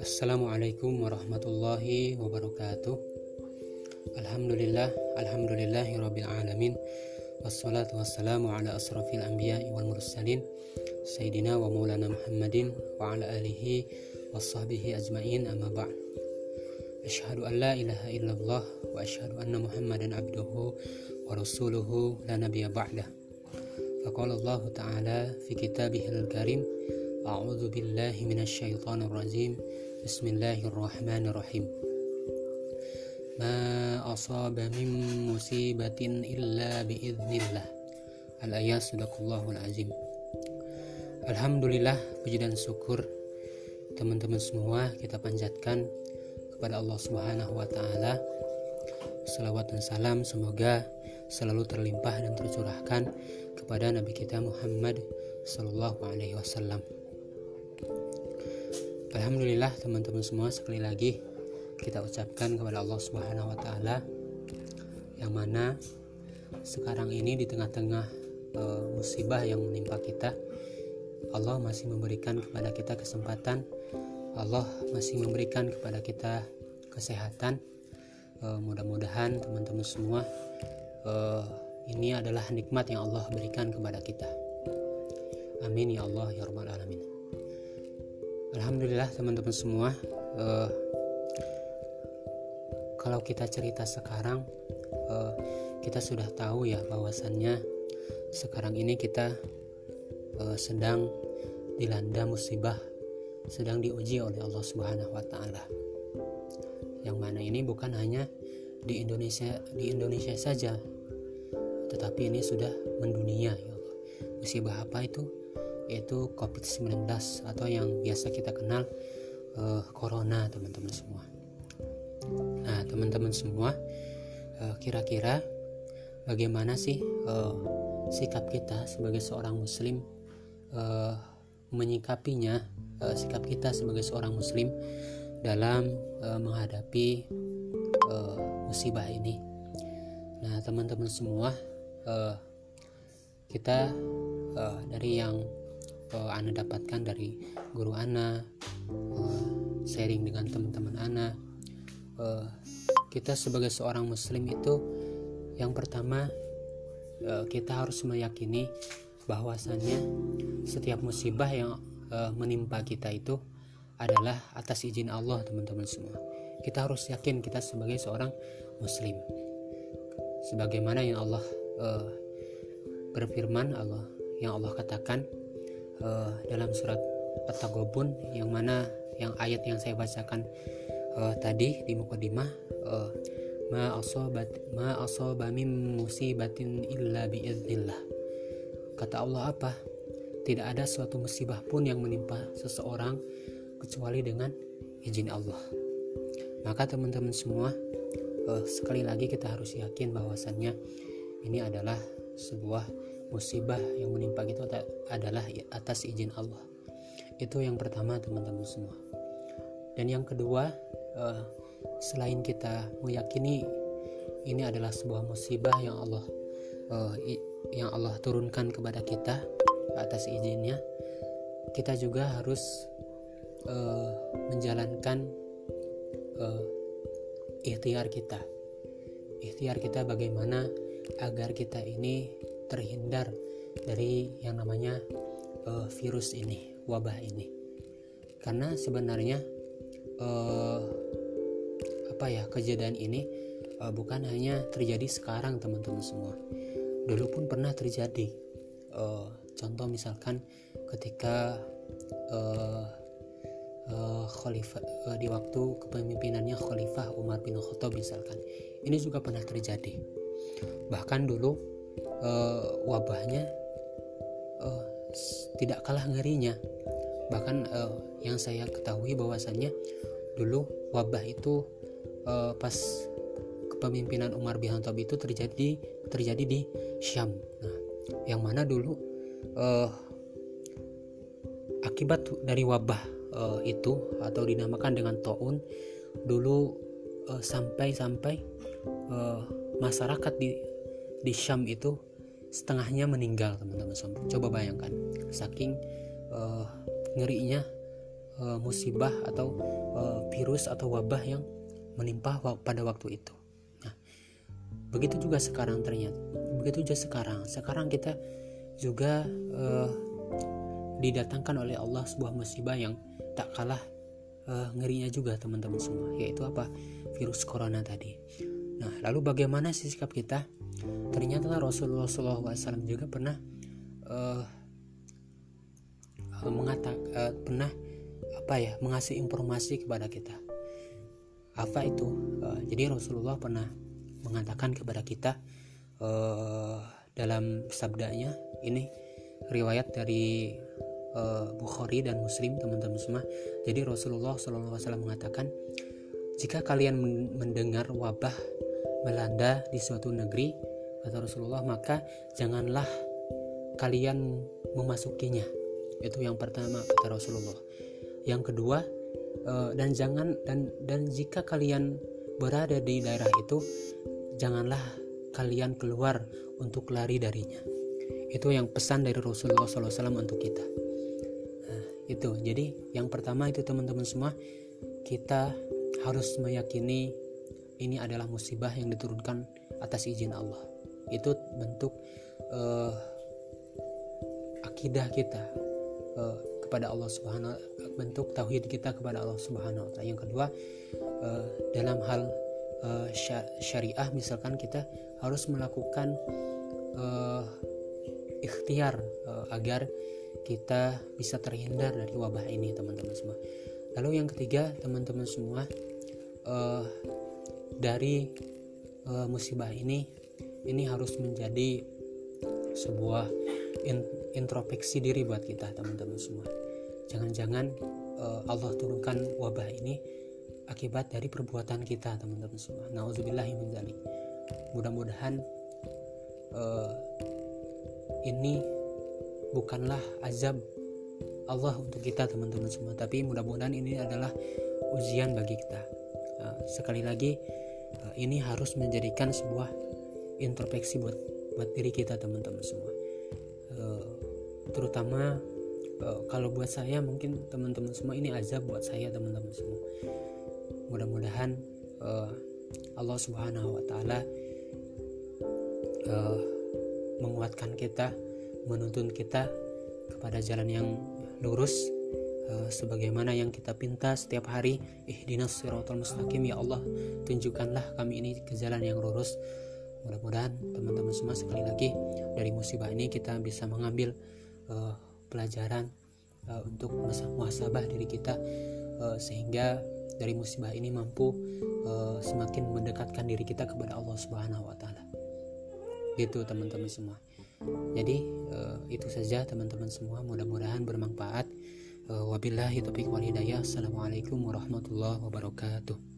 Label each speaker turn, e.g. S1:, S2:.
S1: Assalamualaikum warahmatullahi wabarakatuh Alhamdulillah Alhamdulillahi rabbil alamin Wassalatu wassalamu ala asrafil anbiya wal mursalin Sayyidina wa maulana Muhammadin Wa ala alihi wa sahbihi ajma'in amma ba'd Ashhadu an la ilaha illallah Wa ashhadu anna muhammadan abduhu Wa rasuluhu la nabiya ba'dah Faqala Allah ta'ala fi kitabihil karim A'udzu billahi minasyaitonir rajim. Bismillahirrahmanirrahim. Ma asaba min musibatin illa biiznillah. Al-ayat sadaqallahul azim. Alhamdulillah puji dan syukur teman-teman semua kita panjatkan kepada Allah Subhanahu wa taala. Salawat dan salam semoga selalu terlimpah dan tercurahkan kepada Nabi kita Muhammad sallallahu alaihi wasallam. Alhamdulillah teman-teman semua sekali lagi kita ucapkan kepada Allah Subhanahu wa taala yang mana sekarang ini di tengah-tengah e, musibah yang menimpa kita Allah masih memberikan kepada kita kesempatan Allah masih memberikan kepada kita kesehatan e, mudah-mudahan teman-teman semua e, ini adalah nikmat yang Allah berikan kepada kita. Amin ya Allah ya rabbal alamin. Alhamdulillah teman-teman semua. Uh, kalau kita cerita sekarang uh, kita sudah tahu ya bahwasannya sekarang ini kita uh, sedang dilanda musibah sedang diuji oleh Allah Subhanahu wa taala. Yang mana ini bukan hanya di Indonesia di Indonesia saja tetapi ini sudah mendunia ya. Musibah apa itu? yaitu COVID-19 atau yang biasa kita kenal uh, corona teman-teman semua. Nah teman-teman semua uh, kira-kira bagaimana sih uh, sikap kita sebagai seorang muslim uh, menyikapinya uh, sikap kita sebagai seorang muslim dalam uh, menghadapi uh, musibah ini. Nah teman-teman semua uh, kita uh, dari yang uh, Ana dapatkan dari guru Ana uh, sharing dengan teman-teman Ana uh, kita sebagai seorang muslim itu yang pertama uh, kita harus meyakini bahwasannya setiap musibah yang uh, menimpa kita itu adalah atas izin Allah teman-teman semua kita harus yakin kita sebagai seorang muslim. Sebagaimana yang Allah uh, berfirman Allah yang Allah katakan uh, dalam surat At-Taghabun yang mana yang ayat yang saya bacakan uh, tadi di mukadimah uh, ma asabat ma asaba min musibatin illa biiznillah kata Allah apa? Tidak ada suatu musibah pun yang menimpa seseorang kecuali dengan izin Allah maka teman-teman semua uh, sekali lagi kita harus yakin bahwasannya ini adalah sebuah musibah yang menimpa kita adalah atas izin Allah. Itu yang pertama teman-teman semua. Dan yang kedua uh, selain kita meyakini ini adalah sebuah musibah yang Allah uh, yang Allah turunkan kepada kita atas izinnya kita juga harus uh, menjalankan uh, ikhtiar kita ikhtiar kita bagaimana agar kita ini terhindar dari yang namanya uh, virus ini, wabah ini. Karena sebenarnya uh, apa ya kejadian ini uh, bukan hanya terjadi sekarang teman-teman semua. Dulu pun pernah terjadi. Uh, contoh misalkan ketika uh, uh, khalifah uh, di waktu kepemimpinannya Khalifah Umar bin Khattab misalkan. Ini juga pernah terjadi. Bahkan dulu uh, wabahnya uh, tidak kalah ngerinya. Bahkan uh, yang saya ketahui bahwasannya dulu wabah itu uh, pas kepemimpinan Umar bin Khattab itu terjadi terjadi di Syam. Nah yang mana dulu uh, akibat dari wabah uh, itu atau dinamakan dengan taun dulu sampai-sampai uh, masyarakat di di Syam itu setengahnya meninggal teman-teman coba bayangkan saking uh, ngerinya uh, musibah atau uh, virus atau wabah yang menimpa pada waktu itu. Nah begitu juga sekarang ternyata. Begitu juga sekarang. Sekarang kita juga uh, didatangkan oleh Allah sebuah musibah yang tak kalah uh, ngerinya juga teman-teman semua yaitu apa? Virus corona tadi. Nah lalu bagaimana sih sikap kita? Ternyata Rasulullah SAW juga pernah uh, mengatakan uh, pernah apa ya mengasih informasi kepada kita. Apa itu? Uh, jadi Rasulullah pernah mengatakan kepada kita uh, dalam sabdanya ini riwayat dari uh, Bukhari dan Muslim teman-teman semua. Jadi Rasulullah SAW mengatakan jika kalian mendengar wabah melanda di suatu negeri kata Rasulullah maka janganlah kalian memasukinya. Itu yang pertama kata Rasulullah. Yang kedua uh, dan jangan dan dan jika kalian berada di daerah itu janganlah kalian keluar untuk lari darinya. Itu yang pesan dari Rasulullah SAW untuk kita itu jadi yang pertama itu teman-teman semua kita harus meyakini ini adalah musibah yang diturunkan atas izin Allah itu bentuk uh, akidah kita uh, kepada Allah Subhanahu bentuk tauhid kita kepada Allah Subhanahu wa taala. Yang kedua uh, dalam hal uh, syariah misalkan kita harus melakukan uh, ikhtiar uh, agar kita bisa terhindar dari wabah ini teman-teman semua. Lalu yang ketiga teman-teman semua uh, dari uh, musibah ini ini harus menjadi sebuah introspeksi diri buat kita teman-teman semua. Jangan-jangan uh, Allah turunkan wabah ini akibat dari perbuatan kita teman-teman semua. Nauzubillahi min dzalik mudah-mudahan uh, ini bukanlah azab Allah untuk kita teman-teman semua. Tapi mudah-mudahan ini adalah ujian bagi kita. Uh, sekali lagi uh, ini harus menjadikan sebuah introspeksi buat buat diri kita teman-teman semua. Uh, terutama uh, kalau buat saya mungkin teman-teman semua ini azab buat saya teman-teman semua. Mudah-mudahan uh, Allah Subhanahu Wa Taala menguatkan kita menuntun kita kepada jalan yang lurus uh, sebagaimana yang kita pinta setiap hari ihdinas siratal mustaqim ya Allah tunjukkanlah kami ini ke jalan yang lurus mudah-mudahan teman-teman semua sekali lagi dari musibah ini kita bisa mengambil uh, pelajaran uh, untuk muhasabah diri kita uh, sehingga dari musibah ini mampu uh, semakin mendekatkan diri kita kepada Allah Subhanahu wa taala. Gitu teman-teman semua. Jadi uh, itu saja teman-teman semua mudah-mudahan bermanfaat. Uh, wabillahi taufiq wal hidayah. Assalamualaikum warahmatullahi wabarakatuh.